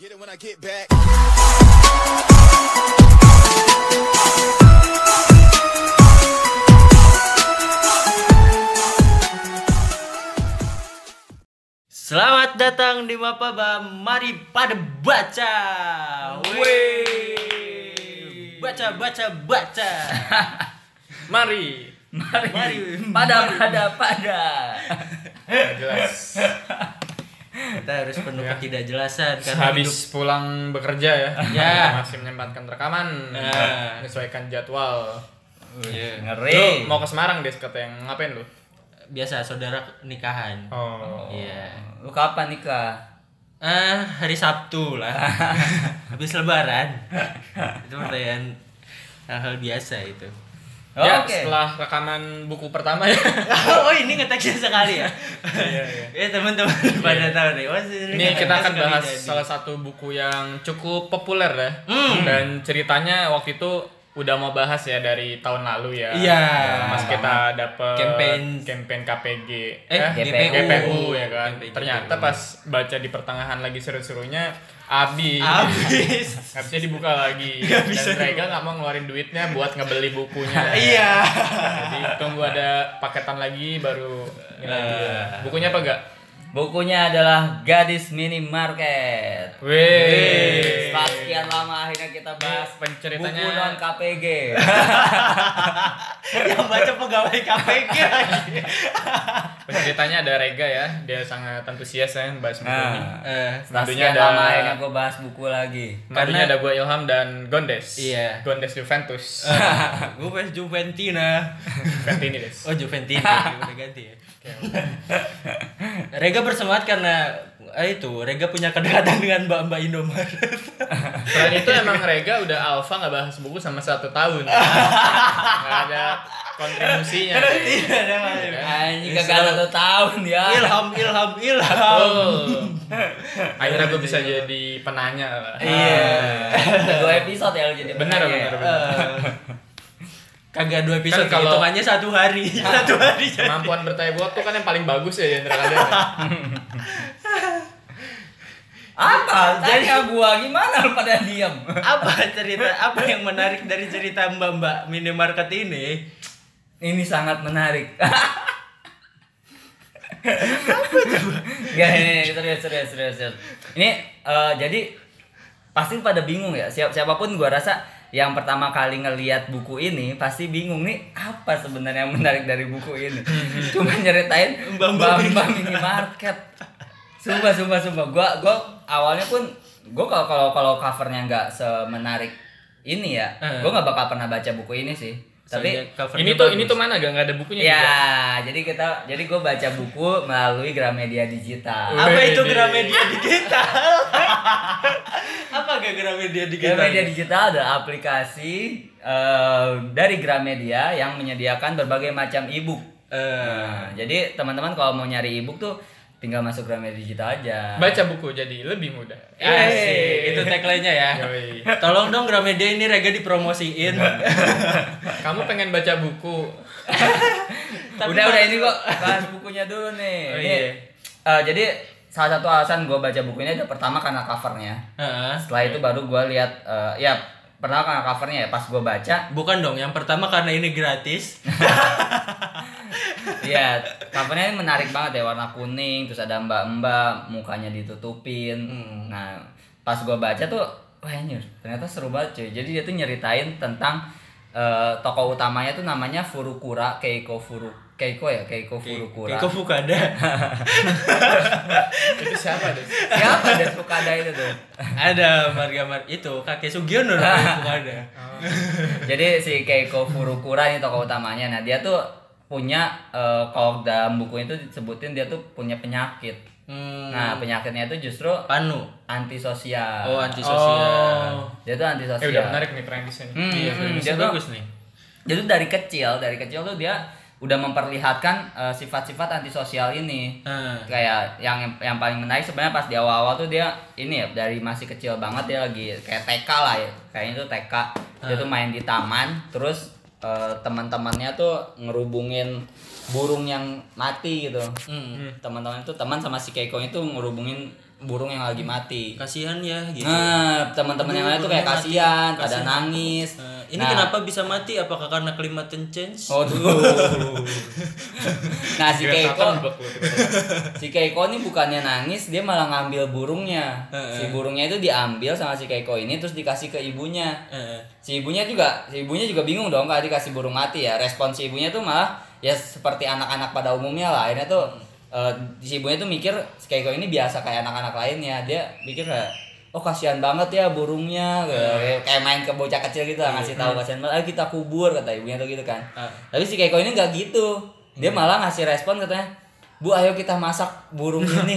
Get it when I get back. Selamat datang di Mapaba, mari pada baca. Wey. Baca, baca, baca. Mari. Mari, Mari. pada pada pada. Jelas. Kita harus penuh ketidakjelasan karena Habis pulang bekerja ya. Ya. Masih menyempatkan rekaman. Ya. Menyesuaikan jadwal. Iya. Ngeri. Lu mau ke Semarang deh kata yang ngapain lu? hidup biasa saudara nikahan. Oh. Iya. Lu kapan nikah? Ah, hari Sabtu lah. Habis lebaran. itu pertanyaan hal-hal biasa itu. Oh, ya, Oke. setelah rekaman buku pertama ya. oh, ini ngeteksnya sekali ya. Iya, iya. Ya teman-teman pada tahu nih. Oh, Ini kita akan bahas salah satu buku yang cukup populer ya. Hmm. Dan ceritanya waktu itu udah mau bahas ya dari tahun lalu ya. Iya. Mas kita dapet Campaign. campaign KPG. Eh, GPU. GPU ya kan. GPU. Ternyata pas baca di pertengahan lagi seru-serunya habis. habis. Nggak bisa dibuka lagi. Nggak bisa Dan Rega nggak mau ngeluarin duitnya buat ngebeli bukunya. Iya. Jadi tunggu ada paketan lagi baru. Eh. Bukunya apa enggak? Bukunya adalah Gadis Minimarket. Wih. Setelah sekian lama akhirnya kita bahas Penceritanya- buku non KPG. Yang baca pegawai KPK lagi. Penceritanya ada Rega ya, dia sangat antusias ya bahas buku ini. Nah, Eh, setelah sekian ada- lama akhirnya gue bahas buku lagi. Karena Karena- ada gue Ilham dan Gondes. Iya. Gondes Juventus. gue fans Juventina. Des. Oh Juventina udah ganti ya. Rega bersemangat karena eh, itu Rega punya kedekatan dengan mbak-mbak Indomaret. Selain itu emang Rega udah alfa nggak bahas buku sama satu tahun. Nggak ada kontribusinya. Tidak ada Iya kan? Anjing kagak satu tahun ya. Ilham, ilham, ilham. Oh. Akhirnya gue bisa jadi penanya lah. Iya. Dua episode ya jadi Benar, benar, benar. Kagak dua episode, Kan kalau- hitungannya satu hari, satu hari. jadi. Kemampuan bertanya buat tuh kan yang paling bagus ya di antara kalian. Apa? Tanya gua gimana lu pada diam? Apa cerita? Apa yang menarik dari cerita mbak-mbak minimarket ini? Ini sangat menarik. Gak ini serius serius serius. serius. Ini eh, jadi pasti pada bingung ya. Siap siapa pun gua rasa yang pertama kali ngelihat buku ini pasti bingung nih apa sebenarnya yang menarik dari buku ini. Cuma nyeritain Mbak-mbak mbak minimarket. Sumpah sumpah sumpah. Gua gua awalnya pun gua kalau kalau kalau covernya nggak semenarik ini ya, Eh. gua nggak bakal pernah baca buku ini sih. Tapi ini tuh bagus. ini tuh mana gak nggak ada bukunya Ya, juga. jadi kita jadi gue baca buku melalui Gramedia Digital. Apa itu. Gramedia Digital? Apa gak Gramedia Digital? Gramedia Digital adalah aplikasi eh, dari Gramedia yang menyediakan berbagai macam ebook. Eh, Nah, jadi teman-teman kalau mau nyari ebook tuh tinggal masuk Gramedia Digital aja. Baca buku jadi lebih mudah. Asik, itu tagline-nya ya. Yoi. Tolong dong Gramedia ini Rega dipromosiin. Kamu pengen baca buku? Tapi udah udah ini kok bahas bukunya dulu nih. Oh, Ini, iya. eh, jadi salah satu alasan gue baca bukunya itu pertama karena covernya. Heeh. Setelah itu baru gue lihat eh, ya pertama karena covernya ya pas gue baca Bukan dong, yang pertama karena ini gratis. Iya, covernya ini menarik banget ya warna kuning, terus ada mbak-mbak mukanya ditutupin. Hmm. Nah, pas gua baca tuh, wah ini ternyata seru banget cuy. Jadi dia tuh nyeritain tentang eh, tokoh utamanya tuh namanya Furukura Keiko Furu Keiko ya, Keiko Furukura. Keiko Fukada. Itu siapa deh? Siapa deh Fukada itu tuh? Ada marga-mar itu kakek Sugiono Fukada. Jadi si Keiko Furukura ini tokoh utamanya. Nah, dia tuh punya eh, kalau dalam buku itu disebutin dia tuh punya penyakit. Hmm. Nah, penyakitnya itu justru Panu. antisosial. Oh, antisosial. Oh. Dia tuh Eh antisosial. udah menarik nih premisnya nih. Hmm, Iya, hmm, dia tuh- bagus nih. Jadi dari kecil, dari kecil tuh dia udah memperlihatkan eh, sifat-sifat antisosial ini. Heeh. Kayak yang yang paling menarik sebenarnya pas di awal-awal tuh dia ini ya dari masih kecil banget dia lagi kayak TK lah ya. Kayaknya tuh TK. Dia tuh main di taman, terus eh, teman-temannya tuh ngerubungin burung yang mati gitu. Hmm. Teman-teman itu teman sama si Keiko itu ngerubungin burung yang lagi mati. Kasihan ya gitu. Nah, teman-teman yang lain tuh kayak kasihan, pada nangis. Eh, ini Nah, kenapa bisa mati? Apakah karena climate change? Oh, dulu. nah, si Keiko tiba-tiba. si Keiko ini bukannya nangis, dia malah ngambil burungnya. Si burungnya itu diambil sama si Keiko ini terus dikasih ke ibunya. Eh, Si ibunya juga, si ibunya juga bingung dong kalau dikasih burung mati ya. Respon si ibunya tuh malah ya seperti anak-anak pada umumnya lah. Akhirnya tuh eh, si ibunya tuh mikir Keiko ini biasa kayak anak-anak lainnya. Dia pikir kayak oh kasihan banget ya burungnya. Kayak, kayak main ke bocah kecil gitu lah ngasih tahu kasihan banget ayo kita kubur kata ibunya tuh gitu kan. Ah. tapi si Keiko ini nggak gitu. Dia malah ngasih respon katanya bu ayo kita masak burung ini.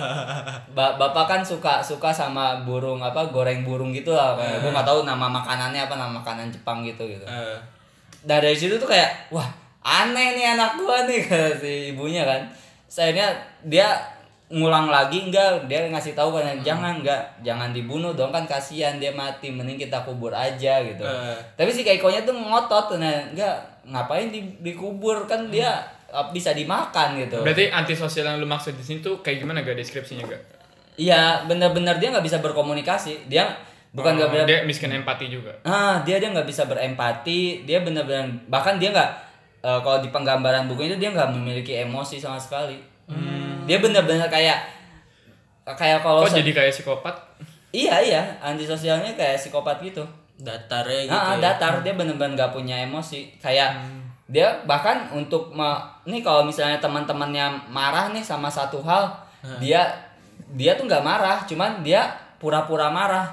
Ba bapak kan suka suka sama burung apa goreng burung gitu lah. Gue nggak tahu nama makanannya apa nama makanan Jepang gitu gitu. Nah dari situ tuh kayak wah aneh nih anak gua nih kata si ibunya kan. Sayangnya dia ngulang lagi enggak dia ngasih tahu kan jangan enggak jangan dibunuh dong kan kasihan dia mati mending kita kubur aja gitu. Eh. Tapi si Keikonya tuh ngotot nah enggak ngapain di, dikubur kan dia uh, bisa dimakan gitu. Berarti antisosial yang lu maksud di sini tuh kayak gimana gak deskripsinya gak? Iya benar-benar dia nggak bisa berkomunikasi dia bukan nggak Oh, dia miskin empati juga. Ah, dia dia nggak bisa berempati, dia benar-benar bahkan dia nggak eh, kalau di penggambaran buku itu dia nggak memiliki emosi sama sekali. Dia benar-benar kayak kayak kalau Kok se- jadi kayak psikopat? iya iya antisosialnya kayak psikopat gitu. datarnya gitu. Ah, ah, ya. datar dia benar-benar nggak punya emosi kayak dia bahkan untuk me- nih kalau misalnya teman-temannya marah nih sama satu hal dia dia tuh nggak marah cuman dia pura-pura marah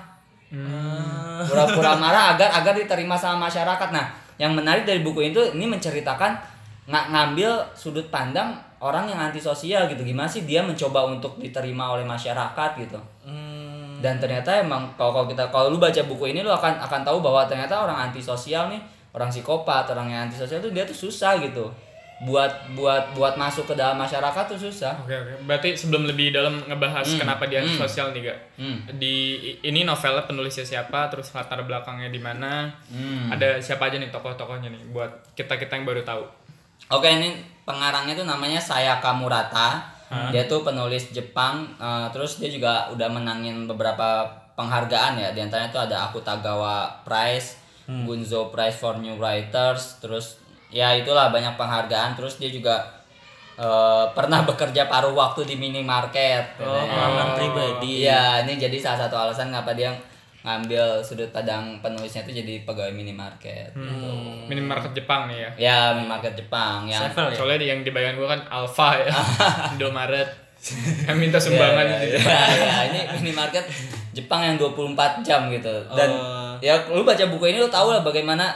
Ah. pura-pura marah agar agar diterima sama masyarakat. Nah, yang menarik dari buku itu ini menceritakan nggak ngambil sudut pandang orang yang antisosial gitu. Gimana sih dia mencoba untuk diterima oleh masyarakat gitu. Hmm. Dan ternyata emang kalau kalau kita kalau lu baca buku ini lu akan akan tahu bahwa ternyata orang antisosial nih, orang psikopat, orang yang antisosial tuh dia tuh susah gitu. Buat buat buat masuk ke dalam masyarakat tuh susah. Oke oke. Berarti sebelum lebih dalam ngebahas Hmm, kenapa dia hmm. antisosial nih gak? Hmm. Di ini novelnya penulisnya siapa, terus latar belakangnya di mana? Hmm. Ada siapa aja nih tokoh-tokohnya nih buat kita kita yang baru tahu. Oke ini pengarangnya tuh namanya Sayaka Murata. Dia tuh penulis Jepang. eh, terus dia juga udah menangin beberapa penghargaan ya. Di antaranya tuh ada Akutagawa Prize, Gunzo Prize for New Writers. Terus ya itulah banyak penghargaan. Terus dia juga eh, pernah bekerja paruh waktu di minimarket. Oh, pengalaman pribadi. Iya, ini jadi salah satu alasan kenapa dia ngambil sudut pandang penulisnya itu jadi pegawai minimarket. Hmm. Minimarket Jepang nih ya. Ya, minimarket Jepang yang Sevel ya. Soalnya di- yang di bayangan gua kan Alfa ya. Indomaret. yang minta sumbangan ya, gitu. ya, ya, ini minimarket Jepang yang 24 jam gitu. Dan Oh. ya lu baca buku ini lu tahu lah bagaimana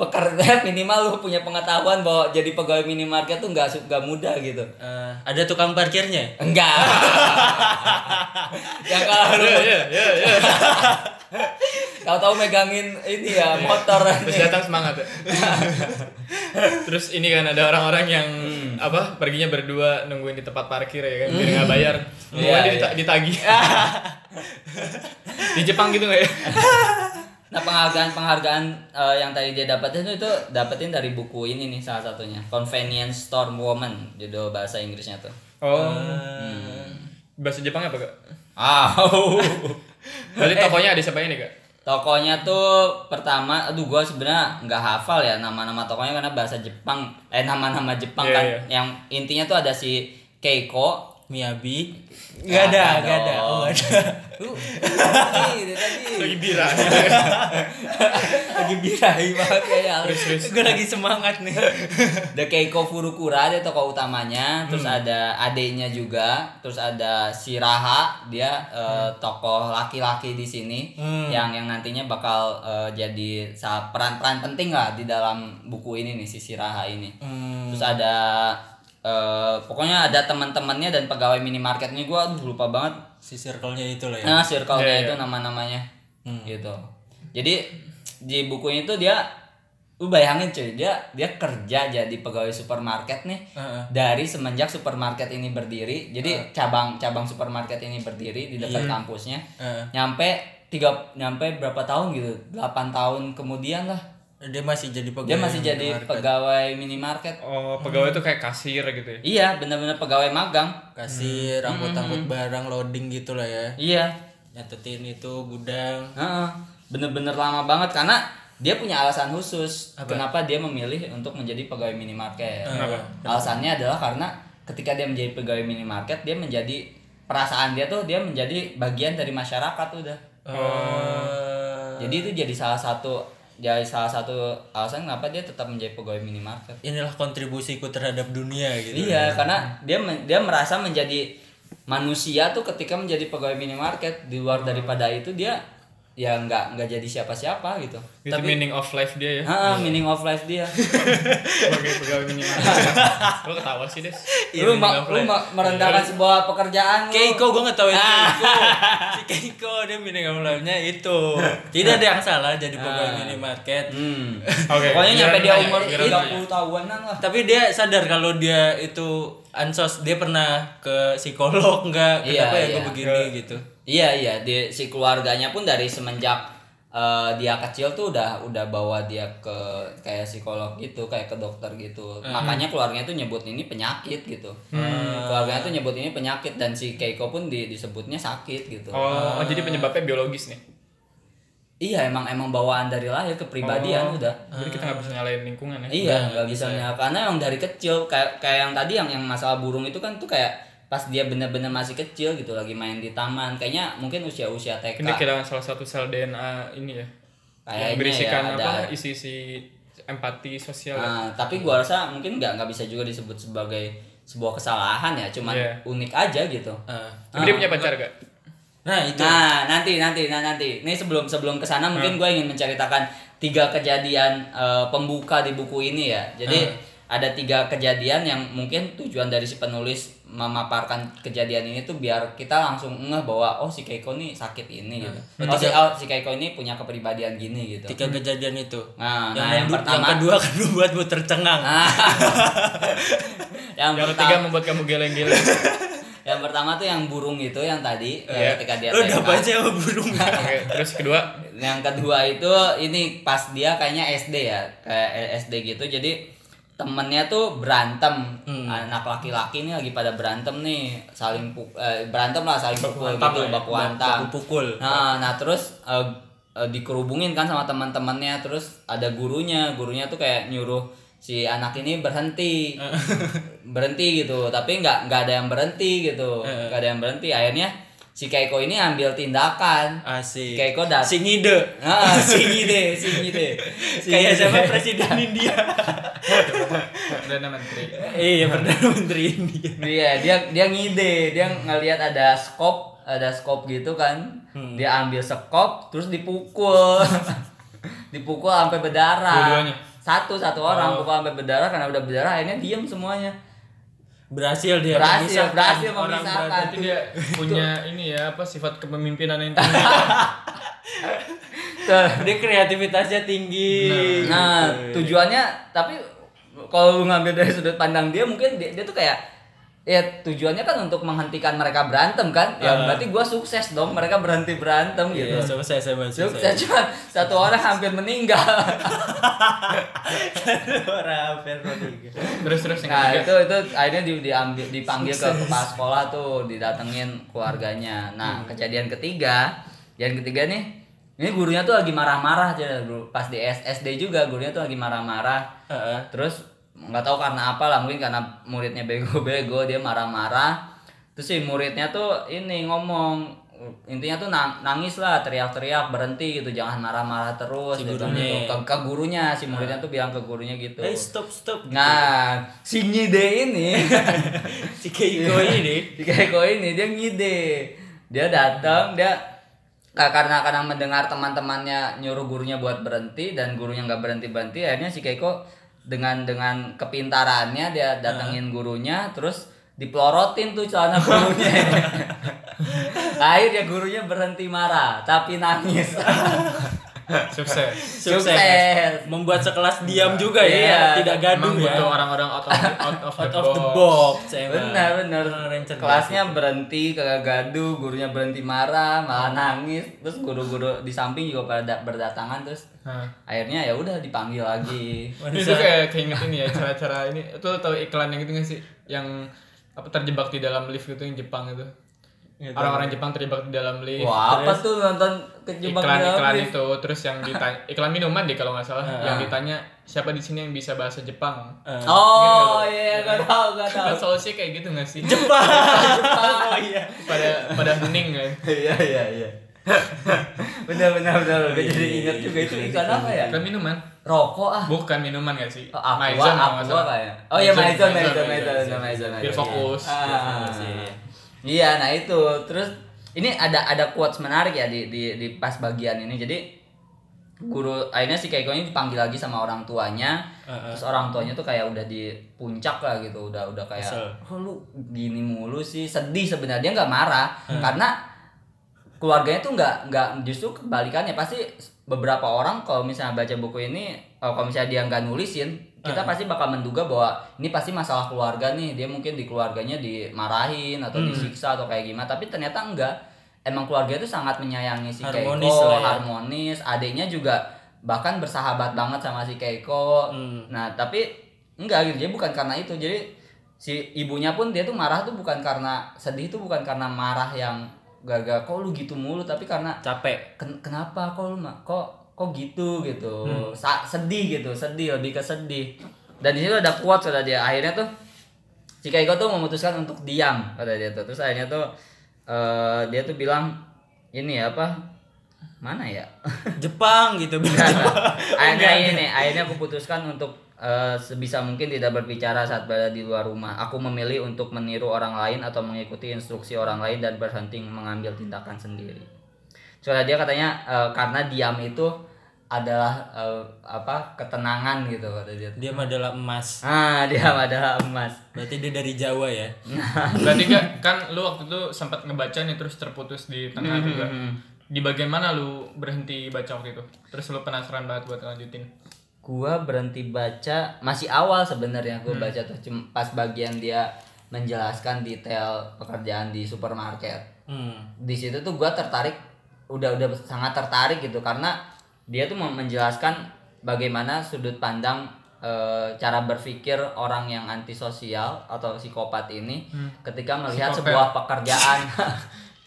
pekerja minimal lu punya pengetahuan bahwa jadi pegawai minimarket tuh nggak nggak mudah gitu. Eh, ada tukang parkirnya. Enggak. yang kalau lu Iya iya iya iya. tahu-tahu megangin ini ya motor Terus datang semangat ya. Terus ini kan ada orang-orang yang Hmm. apa perginya berdua nungguin di tempat parkir ya kan biar nggak bayar. Iya, Iya, iya. dita- ditagih. di Jepang gitu nggak ya? Nah penghargaan-penghargaan eh, yang tadi dia dapetin itu, itu dapetin dari buku ini nih salah satunya Convenience Store Woman judul bahasa Inggrisnya tuh. Oh. Hmm. Bahasa Jepangnya apa kak? Ah, Berarti tokonya ada siapa ini kak? tokonya tuh pertama, aduh gua sebenarnya nggak hafal ya nama-nama tokonya karena bahasa Jepang, eh nama-nama Jepang Iya, kan. iya. Yang intinya tuh ada si Keiko. Miyabi. Nggak ada, nggak ada. Oh, ada. Lu, tadi, dari tadi. Lagi bira. lagi birahi banget kayaknya. Gue lagi semangat nih. The Keiko Furukura dia tokoh utamanya, terus Hmm. ada adenya juga, terus ada si Raha dia eh, tokoh laki-laki di sini Hmm. yang yang nantinya bakal eh, jadi peran-peran penting lah di dalam buku ini nih si Siraha ini. Hmm. Terus ada eh, pokoknya ada teman-temannya dan pegawai minimarket ini gua aduh, lupa banget. Si circle-nya itu lah ya. Nah, circle-nya Iya, iya. itu nama-namanya. Hmm. Gitu. Jadi di buku itu dia lu bayangin cuy, dia dia kerja jadi pegawai supermarket nih Heeh. dari semenjak supermarket ini berdiri. Jadi cabang cabang supermarket ini berdiri di dekat kampusnya. Heeh. Nyampe tiga nyampe berapa tahun gitu? 8 tahun kemudian lah. Dia masih jadi pegawai. dia masih jadi minimarket. pegawai minimarket Oh, pegawai itu kayak kasir gitu ya. iya bener-bener pegawai magang kasir, angkut-angkut barang loading gitu lah ya. iya Nyatetin itu gudang. Heeh. bener-bener lama banget karena dia punya alasan khusus kenapa dia memilih untuk menjadi pegawai minimarket Kenapa? alasannya adalah karena ketika dia menjadi pegawai minimarket dia menjadi perasaan dia tuh dia menjadi bagian dari masyarakat udah Oh. jadi itu jadi salah satu jadi salah satu alasan kenapa dia tetap menjadi pegawai minimarket. Inilah kontribusiku terhadap dunia gitu. Iya, karena dia men- dia merasa menjadi manusia tuh ketika menjadi pegawai minimarket. Di luar daripada itu dia ya nggak nggak jadi siapa-siapa gitu. Itu meaning of life dia ya. Ah, meaning of life dia. Sebagai pegawai minimarket. Lu ketawa sih, Des. lu ma- lu ma- merendahkan sebuah pekerjaan lu. Keiko gue gak tau itu Keiko Si Keiko dia meaning of life-nya itu Tidak ada yang salah jadi pegawai minimarket Hmm. Oke. Pokoknya nyampe dia umur tanya, giliran 30 tahunan lah. Tapi dia sadar kalau dia itu ansos Dia pernah ke psikolog nggak Iya, Kenapa ya iya. gue begini gitu Iya iya, di si keluarganya pun dari semenjak eh, dia kecil tuh udah udah bawa dia ke kayak psikolog gitu, kayak ke dokter gitu. Makanya keluarganya tuh nyebut ini penyakit gitu. Keluarganya tuh nyebut ini penyakit dan si Keiko pun di- disebutnya sakit gitu. Oh, oh, jadi penyebabnya biologis nih. Iya emang emang bawaan dari lahir kepribadian Oh. udah. Jadi kita nggak bisa nyalain lingkungan ya. Iya nggak bisa ya. karena emang dari kecil kayak kayak yang tadi yang yang masalah burung itu kan tuh kayak pas dia bener-bener masih kecil gitu lagi main di taman kayaknya mungkin usia-usia TK Ini kehilangan salah satu sel DNA ini ya. Kayaknya yang berisikan ya, apa? ada. Isi-isi empati sosial. Nah, tapi gua rasa mungkin nggak nggak bisa juga disebut sebagai sebuah kesalahan ya, cuman Iya. unik aja gitu. Ah. Tapi dia punya pacar gak? Nah itu Nah, nanti nanti nah nanti. Ini sebelum sebelum ke sana mungkin gue ingin menceritakan tiga kejadian eh, pembuka di buku ini ya. Jadi ada tiga kejadian yang mungkin tujuan dari si penulis memaparkan kejadian ini tuh biar kita langsung ngeh bahwa oh si Keiko nih sakit ini gitu. Oh si, oh, si Keiko ini punya kepribadian gini gitu. Tiga kejadian itu Nah, yang, nah, yang pertama- yang kedua kan membuatmu tercengang Ah. yang, Yang pertama ketiga membuat kamu geleng-geleng. yang pertama tuh yang burung itu yang tadi Iya. yang ketika dia Lu udah baca sama burung Oke, terus kedua yang kedua itu ini pas dia kayaknya SD ya kayak SD gitu jadi temennya tuh berantem Hmm. anak laki-laki ini lagi pada berantem nih saling pu- eh, berantem lah saling pukul gitu ya. baku hantam Baku pukul. nah nah terus eh, eh, dikerubungin kan sama teman-temannya terus ada gurunya gurunya tuh kayak nyuruh si anak ini berhenti berhenti gitu tapi nggak nggak ada yang berhenti gitu Eh. nggak ada yang berhenti akhirnya si Keiko ini ambil tindakan Asik Keiko dat Si ngide Ah, si ngide, si ngide. Si Kayak siapa presiden India Perdana Menteri. Iya Perdana Menteri India Iya, dia dia ngide, dia ngelihat ada skop, ada skop gitu kan. Hmm. Dia ambil skop terus dipukul. dipukul sampai berdarah. Dua-duanya? Satu satu orang Oh. pukul sampai berdarah karena udah berdarah akhirnya diem semuanya. Berhasil dia Berhasil, berhasil orang Berarti dia punya ini ya apa sifat kepemimpinan yang tinggi. Tuh. Dia kreativitasnya tinggi Nah, tujuannya tapi kalau lu ngambil dari sudut pandang dia mungkin dia, dia tuh kayak ya tujuannya kan untuk menghentikan mereka berantem kan ya Ah. berarti gua sukses dong mereka berhenti berantem Iya, gitu selesai saya sukses sukses. cuma satu orang hampir meninggal Orang hampir meninggal. terus terus nah itu itu akhirnya di, diambil dipanggil ke kepala sekolah tuh didatengin keluarganya nah kejadian ketiga yang ketiga nih ini gurunya tuh lagi marah-marah aja dulu pas di S- SD juga gurunya tuh lagi marah-marah Heeh. terus nggak tahu karena apa lah mungkin karena muridnya bego-bego dia marah-marah terus si muridnya tuh ini ngomong intinya tuh nang- nangis lah teriak-teriak berhenti gitu jangan marah-marah terus Si gurunya. gitu. ke, ke gurunya si muridnya tuh bilang ke gurunya gitu Eh stop stop. nah si ngide ini si Keiko ini si Keiko ini dia ngide dia datang dia Nah, karena karena mendengar teman-temannya nyuruh gurunya buat berhenti dan gurunya nggak berhenti berhenti akhirnya si Keiko dengan dengan kepintarannya dia datengin gurunya terus dipelorotin tuh celana gurunya. Akhirnya gurunya berhenti marah tapi nangis Sukses. sukses. Sukses. Membuat sekelas diam juga ya, Iya. tidak gaduh Emang ya. butuh orang-orang out of the, out of the Out of the box. box. emang. Benar benar. Cerdas Kelasnya itu. berhenti kagak gaduh, gurunya berhenti marah, malah nangis. Terus guru-guru di samping juga pada berdatangan terus Hah. akhirnya ya udah dipanggil lagi. Itu kayak keinget ini ya cara-cara ini. Itu tau iklan yang gitu gak sih? Yang apa terjebak di dalam lift gitu yang Jepang itu. Gitu. Orang-orang Jepang terjebak di dalam lift. Wah, apa tuh nonton kejebak iklan di dalam iklan lift? itu terus yang ditanya iklan minuman deh kalau nggak salah Ah. yang ditanya siapa di sini yang bisa bahasa Jepang Eh, Oh iya, gak tahu, gak tahu. kan solusi kayak gitu nggak sih Jepang. Oh iya. pada pada hening kan Iya iya iya. benar benar benar. Gue jadi ingat juga itu iklan apa ya? iklan minuman Rokok ah. bukan minuman gak sih Oh, aqua, aqua salah. kayak. Oh iya Maison, Maison, Maison, Maison, Maison. Maison, biar fokus Ah. Iya, nah itu. Terus ini ada ada quotes menarik ya di di di pas bagian ini. Jadi guru akhirnya si Keiko ini dipanggil lagi sama orang tuanya. Heeh. Terus orang tuanya tuh kayak udah di puncak lah gitu, udah udah kayak oh lu gini mulu sih, sedih sebenarnya Dia nggak marah karena keluarganya tuh nggak nggak justru kebalikannya pasti beberapa orang kalau misalnya baca buku ini oh, kalau misalnya dia nggak nulisin kita pasti bakal menduga bahwa ini pasti masalah keluarga nih. Dia mungkin di keluarganya dimarahin atau disiksa atau kayak gimana. Tapi ternyata enggak. Emang keluarga itu sangat menyayangi si Harmonis Keiko ya. harmonis. Adiknya juga bahkan bersahabat banget sama si Keiko. Hmm. nah tapi enggak gitu. Jadi bukan karena itu. Jadi si ibunya pun dia tuh marah tuh bukan karena sedih tuh bukan karena marah yang gagal kok lu gitu mulu? Tapi karena Capek. "Ken- kenapa kok lu kok kok gitu gitu. Sa- sedih gitu sedih lebih ke sedih. Dan di situ ada quotes kata dia. Akhirnya tuh si Keiko tuh memutuskan untuk diam kata dia tuh. Terus akhirnya tuh eh, dia tuh bilang ini ya apa? Mana ya? Jepang gitu bilang Jepang. akhirnya ini akhirnya aku putuskan untuk eh, sebisa mungkin tidak berbicara saat berada di luar rumah. Aku memilih untuk meniru orang lain atau mengikuti instruksi orang lain dan berhenti mengambil tindakan sendiri. Soalnya dia katanya eh, karena diam itu adalah eh, apa ketenangan gitu kata dia. Dia mah adalah emas. ah diam adalah emas. Berarti dia dari Jawa ya. berarti gak kan lu waktu itu sempat ngebaca nih terus terputus di tengah Hmm, juga. di bagian mana lu berhenti baca waktu itu? Terus lu penasaran banget buat lanjutin gua berhenti baca masih awal sebenarnya gua baca tuh pas bagian dia menjelaskan detail pekerjaan di supermarket. Hmm. di situ tuh gua tertarik udah udah sangat tertarik gitu karena dia tuh menjelaskan bagaimana sudut pandang eh, cara berpikir orang yang antisosial atau psikopat ini ketika melihat Psikopat. sebuah pekerjaan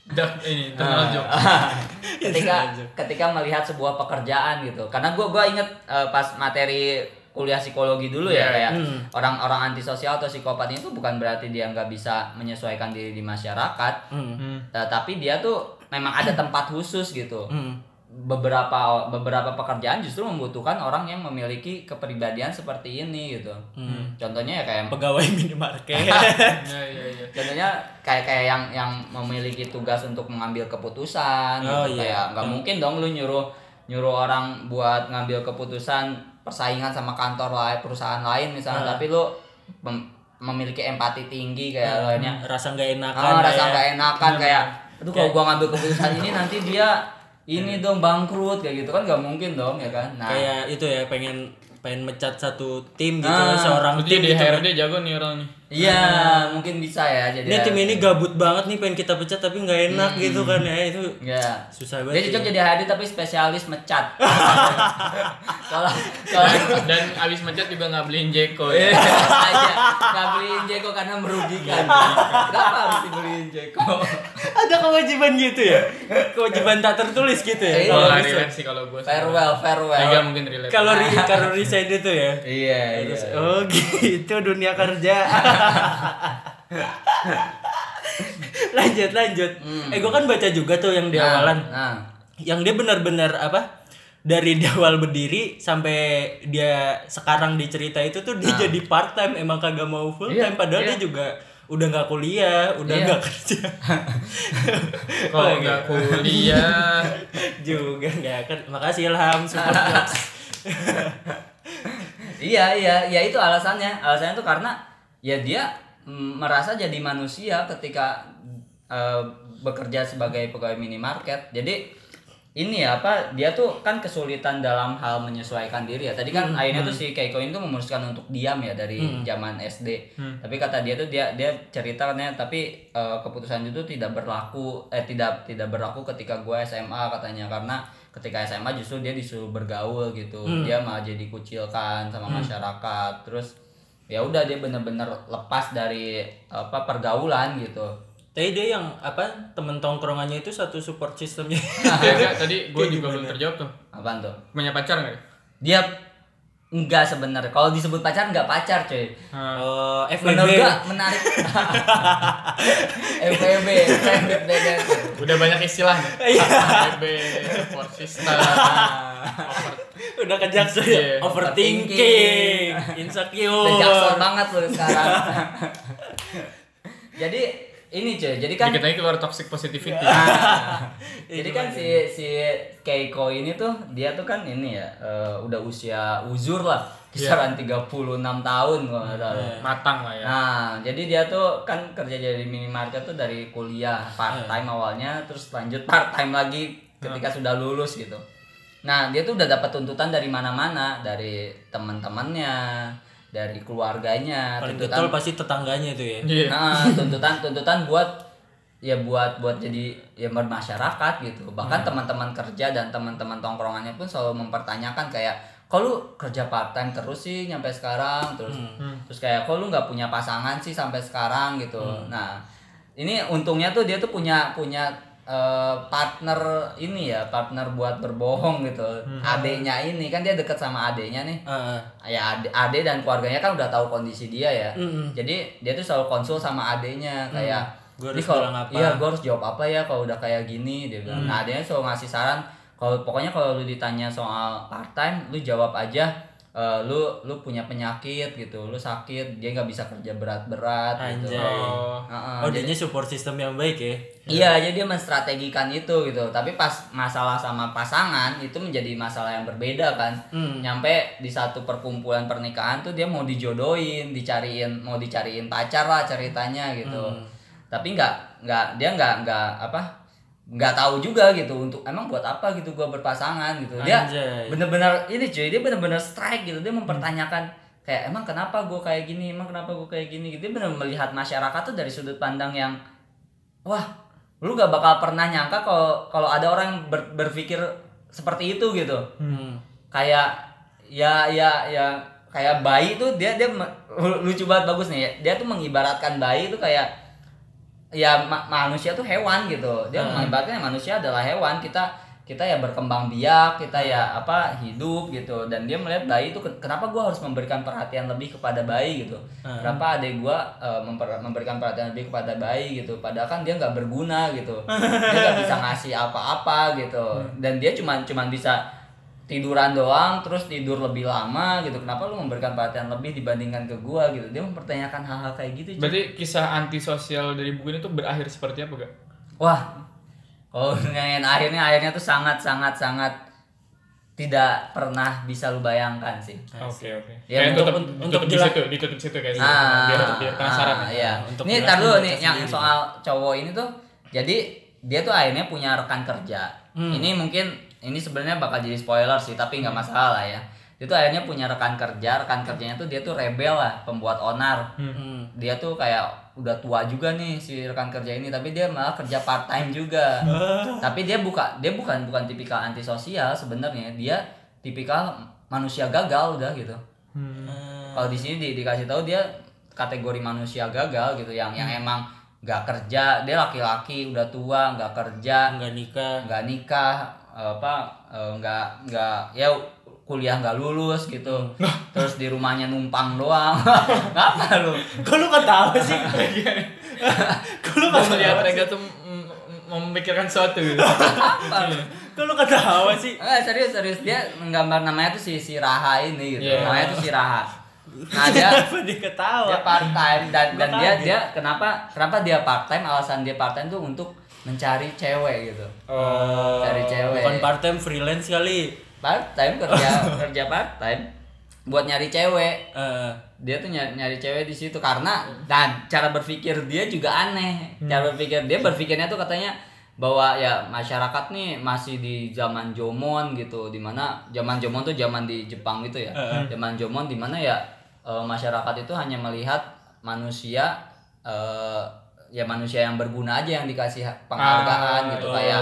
Dak ini joke ketika ketika melihat sebuah pekerjaan gitu karena gua gua inget eh, pas materi kuliah psikologi dulu ya Iya, kayak hmm. orang-orang antisosial atau psikopat itu bukan berarti dia nggak bisa menyesuaikan diri di masyarakat Hmm. Hmm. Tapi dia tuh memang ada tempat khusus gitu Hmm. Beberapa beberapa pekerjaan justru membutuhkan orang yang memiliki kepribadian seperti ini gitu Hmm. contohnya ya kayak Pegawai minimarket. ya ya ya contohnya kayak kayak yang yang memiliki tugas untuk mengambil keputusan Oh, gitu. iya. kayak nggak Hmm. mungkin dong lu nyuruh nyuruh orang buat ngambil keputusan persaingan sama kantor lain perusahaan lain misalnya Hmm. tapi lu mem- memiliki empati tinggi kayak lainnya Rasa nggak enakan. ah, rasa nggak enakan kayak aduh kalau gua ngambil keputusan ini nanti dia ini dong bangkrut kayak gitu kan nggak mungkin dong ya kan nah Kayak itu ya pengen pengen mecat satu tim gitu Ah, seorang tim di gitu. kan. HRD jago nih orang nih iya mungkin bisa ya jadi Ini tim ini gabut banget nih pengen kita pecat tapi nggak enak gitu kan ya itu ya susah dia banget. cocok ya. jadi HRD tapi spesialis mecat kalau kalau dan abis mecat juga nggak beliin Jeko Iya, ya aja nggak beliin Jeko karena merugikan kenapa harus dibeliin Jeko Ada kewajiban gitu ya? Kewajiban tak tertulis gitu ya? Iya. kalau relate sih kalau gue farewell farewell Mega mungkin relate Kalau kalau resign itu ya. iya iya oh gitu dunia kerja. lanjut lanjut. Eh gue kan baca juga tuh yang di Nah, awalan. nah Yang dia benar-benar apa? Dari di awal berdiri sampai dia sekarang di cerita itu tuh dia jadi part time emang kagak mau full Iya, time padahal iya. dia juga udah nggak kuliah, udah Iya. nggak kerja. kalau Oh, nggak gitu. kuliah juga nggak kan. Makasih Ilham support. Iya iya ya itu alasannya alasannya tuh karena ya dia mm, merasa jadi manusia ketika eh, bekerja sebagai pegawai minimarket. Jadi ini ya apa dia tuh kan kesulitan dalam hal menyesuaikan diri ya. Tadi kan akhirnya tuh si Keiko ini tuh memutuskan untuk diam ya dari zaman SD tapi kata dia tuh dia dia ceritanya tapi eh, keputusan itu tidak berlaku eh tidak tidak berlaku ketika gue SMA katanya. Karena ketika SMA justru dia disuruh bergaul gitu. Dia malah jadi kucilkan sama masyarakat. Terus ya udah dia bener-bener lepas dari apa pergaulan gitu Tadi dia yang apa temen tongkrongannya itu satu support sistemnya. Ya, enggak, tadi gue juga belum terjawab tuh. apaan tuh Punya pacar nggak? dia enggak sebenarnya kalau disebut pacar enggak pacar cuy Ah, Oh, menurut FWB. gua menarik FWB Band. udah banyak istilah nih. Iya. HB, support system, Udah ke Jackson Iya. ya. Overthinking, insecure. udah jackson banget loh sekarang jadi ini cuy jadi kan lagi keluar toxic positivity. Nah, jadi kan si si Keiko ini tuh dia tuh kan ini ya eh, udah usia uzur lah kisaran 36 tahun kalau nggak salah. Matang lah ya. Nah, jadi dia tuh kan kerja jadi minimarket tuh dari kuliah part time awalnya, terus lanjut part time lagi ketika sudah lulus gitu. Nah, dia tuh udah dapat tuntutan dari mana-mana, dari teman-temannya, dari keluarganya, Paling tuntutan betul pasti tetangganya itu ya. Iya. Nah, tuntutan tuntutan buat ya buat buat jadi ya bermasyarakat gitu. Bahkan teman-teman kerja dan teman-teman tongkrongannya pun selalu mempertanyakan kayak kalau lu kerja part time terus sih nyampe sekarang terus terus kayak kalau lu nggak punya pasangan sih sampai sekarang gitu. Nah, ini untungnya tuh dia tuh punya punya eh, partner ini ya, partner buat berbohong gitu. Adeknya ini kan dia deket sama adeknya nih Heeh. ya ade, ade dan keluarganya kan udah tahu kondisi dia ya Mm-mm. jadi dia tuh selalu konsul sama adenya kayak Gua "Ini harus kalau apa?" iya gue harus jawab apa ya kalau udah kayak gini dia bilang nah adenya selalu ngasih saran kalau pokoknya kalau lu ditanya soal part time lu jawab aja eh, lu lu punya penyakit gitu lu sakit dia nggak bisa kerja berat-berat gitu. Oh. Heeh, Oh, jadi- dianya support system yang baik ya. Iya, jadi dia menstrategikan itu gitu. Tapi pas masalah sama pasangan itu menjadi masalah yang berbeda kan. Hmm. Nyampe di satu perkumpulan pernikahan tuh dia mau dijodohin, dicariin, mau dicariin pacar lah ceritanya gitu. Hmm. Tapi nggak nggak dia nggak nggak apa nggak tahu juga gitu untuk emang buat apa gitu gua berpasangan gitu. Dia bener-bener ini cuy dia bener-bener strike gitu. Dia mempertanyakan kayak emang kenapa gue kayak gini? Emang kenapa gue kayak gini? Gitu. Dia bener melihat masyarakat tuh dari sudut pandang yang wah lu gak bakal pernah nyangka kalau kalau ada orang yang ber- berpikir seperti itu gitu. Hmm. kayak ya ya ya kayak bayi tuh dia dia lucu banget bagus nih. Ya. dia tuh mengibaratkan bayi tuh kayak ya ma- manusia tuh hewan gitu. Dia Hmm. mengibaratkan manusia adalah hewan. Kita kita ya berkembang biak kita ya apa hidup gitu. Dan dia melihat bayi itu "Ken- kenapa gua harus memberikan perhatian lebih kepada bayi gitu? Hmm. kenapa adik gua eh, memper- memberikan perhatian lebih kepada bayi gitu? Padahal kan dia nggak berguna gitu. Dia nggak bisa ngasih apa-apa gitu. Dan dia cuman cuman bisa tiduran doang terus tidur lebih lama gitu kenapa lu memberikan perhatian lebih dibandingkan ke gua gitu dia mempertanyakan hal-hal kayak gitu cuy. Berarti kisah antisosial dari buku ini tuh berakhir seperti apa gak? wah kalau yang akhirnya akhirnya tuh sangat sangat sangat tidak pernah bisa lu bayangkan sih Oke oke. Ya, Kayak untuk- tutup, untuk tutup di situ, ditutup situ kayak gitu. Ah, biar biar penasaran. ah, iya. Untuk Ini tar dulu nih yang sendiri. soal cowok ini tuh. Jadi dia tuh akhirnya punya rekan kerja. Hmm. Ini mungkin ini sebenarnya bakal jadi spoiler sih, tapi nggak masalah lah ya. Dia tuh akhirnya punya rekan kerja, rekan kerjanya tuh dia tuh rebel lah, pembuat onar. Hmm. Dia tuh kayak udah tua juga nih si rekan kerja ini, tapi dia malah kerja part time juga. tapi dia buka dia bukan bukan tipikal antisosial sebenarnya. Dia tipikal manusia gagal udah gitu. Hmm. Kalau di sini di, dikasih tahu dia kategori manusia gagal gitu yang yang emang nggak kerja, dia laki-laki udah tua nggak kerja, Enggak nikah. nggak nikah, apa eh, nggak nggak ya kuliah nggak lulus gitu, terus di rumahnya numpang doang, ngapa lu? Kok lu ketawa sih? Kok lu ketawa? melihat Rega tuh memikirkan sesuatu. Apa lu? Kok lu ketawa sih? Enggak serius serius dia menggambar namanya tuh si si Raha ini gitu, Iya. namanya tuh si Raha. Nah dia dia ketawa? dia part time dan dan dia dia kenapa kenapa dia part time alasan dia part time tuh untuk mencari cewek gitu. Oh. Cari cewek. Bukan part time freelance kali. part time kerja kerja part time buat nyari cewek. Eh, dia tuh nyari, nyari cewek di situ karena dan cara berpikir dia juga aneh. Cara berpikir dia berpikirnya tuh katanya bahwa ya masyarakat nih masih di zaman Jomon gitu di mana zaman Jomon tuh zaman di Jepang gitu ya. Zaman Jomon di mana ya eh, masyarakat itu hanya melihat manusia eh, ya manusia yang berguna aja yang dikasih penghargaan Ah, gitu oh. kayak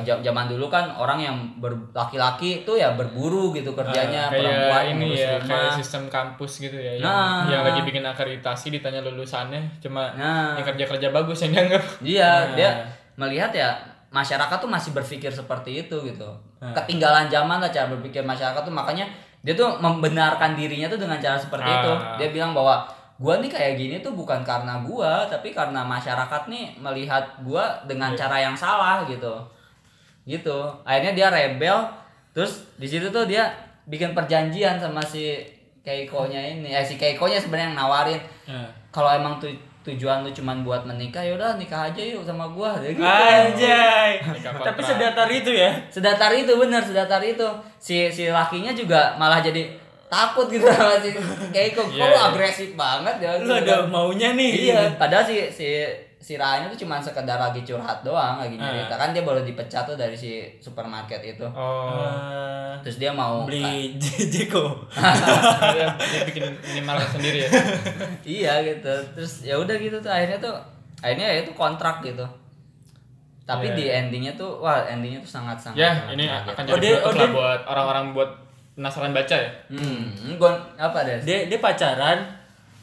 ja- zaman dulu kan orang yang laki-laki itu ya berburu gitu kerjanya perempuan kayak ini ngurus ya rumah. kayak sistem kampus gitu ya yang, Nah. yang lagi bikin akreditasi ditanya lulusannya cuma Nah. yang kerja kerja bagus yang dianggap Iya, Nah. dia melihat ya masyarakat tuh masih berpikir seperti itu gitu. Ketinggalan zaman lah cara berpikir masyarakat tuh makanya dia tuh membenarkan dirinya tuh dengan cara seperti itu. Ah. Dia bilang bahwa gua nih kayak gini tuh bukan karena gua, tapi karena masyarakat nih melihat gua dengan cara yang salah gitu. Gitu. Akhirnya dia rebel, terus di situ tuh dia bikin perjanjian sama si Keiko-nya ini. Eh si Keiko-nya sebenarnya yang nawarin Eh. kalau emang tu- tujuan lu cuman buat menikah yaudah nikah aja yuk sama gua gitu. Anjay. Tapi sedatar itu ya. sedatar itu bener sedatar itu si si lakinya juga malah jadi takut gitu sama si Keiko. Kok Iya, lu iya. agresif banget ya? Lu ada maunya nih. iya. Padahal si si si Rahanya tuh cuma sekedar lagi curhat doang lagi Ah. cerita kan dia baru dipecat tuh dari si supermarket itu. Oh. Eh, terus dia mau beli Jeko. dia, dia bikin minimarket sendiri ya. Iya gitu. Terus ya udah gitu tuh akhirnya tuh akhirnya ya itu kontrak gitu. Tapi Iya. di endingnya tuh wah endingnya tuh sangat sangat ya sangat ini akan Oh, jadi oh, dia- buat orang-orang buat penasaran baca ya hmm gua apa deh Dia dia pacaran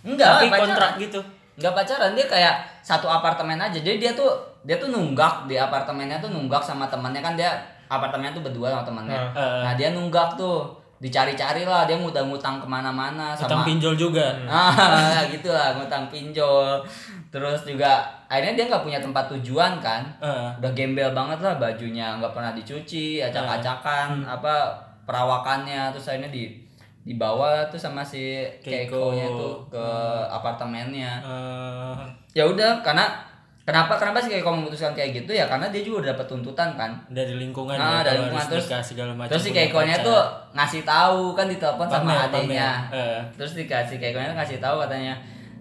enggak tapi pacaran. kontrak gitu. enggak pacaran dia kayak satu apartemen aja jadi dia tuh dia tuh nunggak di apartemennya tuh nunggak sama temannya kan dia apartemennya tuh berdua sama temannya Ah. nah dia nunggak tuh dicari-cari lah dia ngutang-ngutang ke mana-mana Utang sama pinjol juga. ah gitu lah ngutang pinjol terus juga akhirnya dia nggak punya tempat tujuan kan Eh. udah gembel banget lah bajunya nggak pernah dicuci acak-acakan Hmm. apa perawakannya terus akhirnya di dibawa tuh sama si Keiko. Keiko-nya tuh ke apartemennya Eh, ya udah karena kenapa kenapa sih Keiko memutuskan kayak gitu ya karena dia juga udah dapat tuntutan kan dari lingkungan Nah, ya, dari lingkungan terus nikah segala macam. terus si Keiko-nya tuh ngasih tahu kan ditelepon sama adiknya pamer. Eh. terus dikasih Keiko-nya ngasih tahu katanya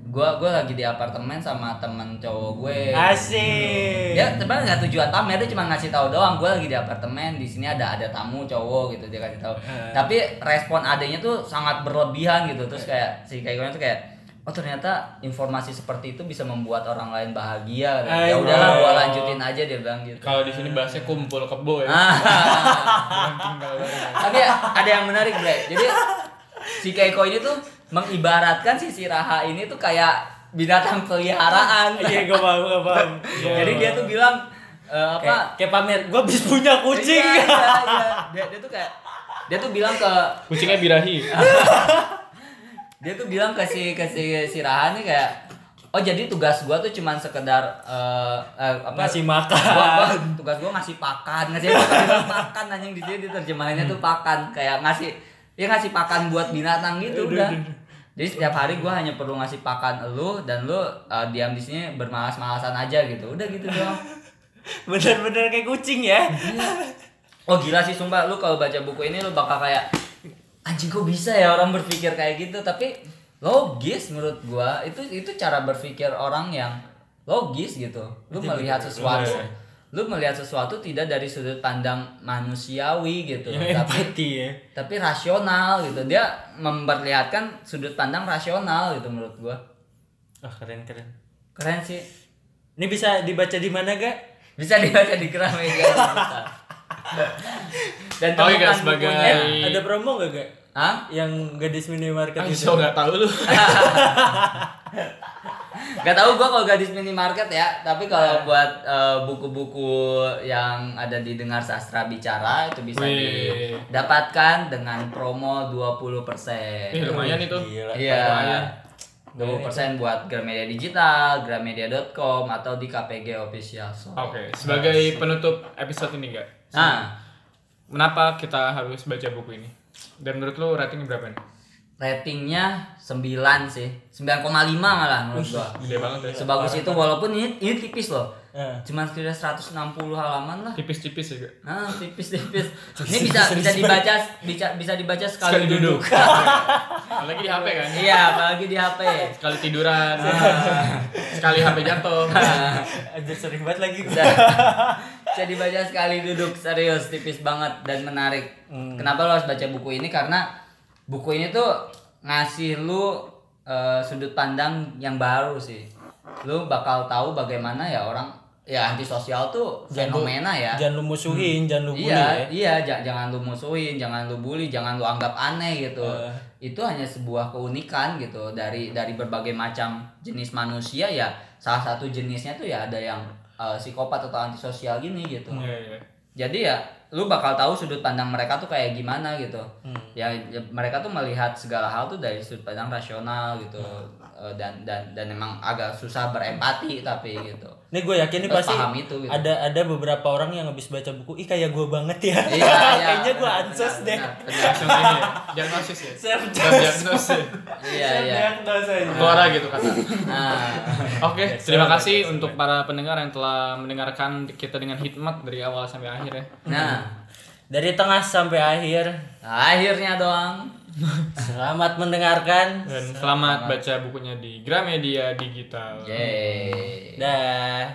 gua gua lagi di apartemen sama temen cowok gue Asik. dia sebenarnya nggak tujuan pamer dia cuma ngasih tahu doang gue lagi di apartemen di sini ada ada tamu cowok gitu dia kasih tahu Eh. tapi respon adanya tuh sangat berlebihan gitu terus kayak si Keiko tuh kayak oh ternyata informasi seperti itu bisa membuat orang lain bahagia ya Ayo. udahlah gua lanjutin aja dia bilang gitu kalau di sini bahasnya kumpul kebo ya Ah. Bukan tinggal bareng. tapi ada yang menarik bre jadi si Keiko ini tuh mengibaratkan si Siraha ini tuh kayak binatang peliharaan Iya, gue paham, gue paham. jadi dia tuh bilang eh, apa Kayak, kayak pamer, gue habis punya kucing. Iya, iya, iya. Dia, dia tuh kayak dia tuh bilang ke kucingnya birahi dia tuh bilang ke si ke si si nih kayak oh jadi tugas gua tuh cuman sekedar eh, eh, apa Ngasih makan. Gua, gua, tugas gua ngasih pakan ngasih pakan pakan anjing di sini terjemahannya tuh pakan kayak ngasih dia ngasih pakan buat binatang gitu udah jadi setiap hari gua hanya perlu ngasih pakan elu dan lu eh, diam di sini bermalas-malasan aja gitu. Udah gitu doang. Bener-bener kayak kucing ya. Oh gila sih sumpah. Lu kalau baca buku ini lu bakal kayak anjing kok bisa ya orang berpikir kayak gitu? Tapi logis menurut gua. Itu itu cara berpikir orang yang logis gitu. Lu melihat sesuatu lu melihat sesuatu tidak dari sudut pandang manusiawi gitu Yang tapi empati ya. tapi rasional gitu dia memperlihatkan sudut pandang rasional gitu menurut gua Oh, keren keren. keren sih Ini bisa dibaca di mana gak? bisa dibaca di Gramedia dan Oh, iya, temukan sebagai- bukunya Eh, ada promo gak gak? Hah? Yang gadis minimarket Ah, itu. so nggak tahu lu Gak tau gue kalau gadis minimarket ya, tapi kalau buat eh, buku-buku yang ada di Dengar Sastra Bicara itu bisa Wih. didapatkan dengan promo 20%. Eh, lumayan itu Gila. Iya. lumayan. 20% buat Gramedia Digital, gramedia.com atau di KPG Official Shop. Oke, sebagai penutup episode ini enggak? Nah, Kenapa kita harus baca buku ini? Dan menurut lu ratingnya berapa nih? ratingnya 9 sih. 9,5 malah menurut gua. Gede banget ya. Sebagus itu walaupun ini ini tipis loh. Eh. Cuma sekitar 160 halaman lah. Tipis-tipis juga. Nah, tipis-tipis. Ini bisa bisa dibaca bisa bisa dibaca sekali, Sekali duduk. duduk. Apalagi di HP kan? iya, apalagi di HP. Sekali tiduran, sekali HP jatuh. Aja sering banget lagi. Bisa dibaca sekali duduk serius tipis banget dan menarik. Hmm. Kenapa lo harus baca buku ini? Karena buku ini tuh ngasih lu eh, sudut pandang yang baru sih. Lu bakal tahu bagaimana ya orang ya antisosial tuh Jangan lu- fenomena ya. Jangan lu musuhin, jangan lu bully Iya, ya. iya, ja- jangan lu musuhin, jangan lu bully, jangan lu anggap aneh gitu. Eh. Itu hanya sebuah keunikan gitu dari dari berbagai macam jenis manusia ya. Salah satu jenisnya tuh ya ada yang eh, psikopat atau antisosial gini gitu. Iya, iya. Jadi ya lu bakal tahu sudut pandang mereka tuh kayak gimana gitu. Hmm. Ya, ya mereka tuh melihat segala hal tuh dari sudut pandang rasional gitu. Hmm. Eh, dan dan dan emang agak susah berempati tapi gitu. Ini gue yakin nih pasti paham itu, gitu. ada ada beberapa orang yang habis baca buku, ih kayak gue banget ya. Iya, iya. Kayaknya gue ansos deh. Langsung ini ya. Diagnosis ya. Self Diagnosis. Iya, iya. Suara gitu kata. Nah, Oke, terima kasih untuk para pendengar yang telah mendengarkan kita dengan hikmat dari awal sampai akhir ya. nah, Dari tengah sampai akhir, akhirnya doang. selamat mendengarkan. Dan selamat baca bukunya di Gramedia Digital. Yeay. Dah.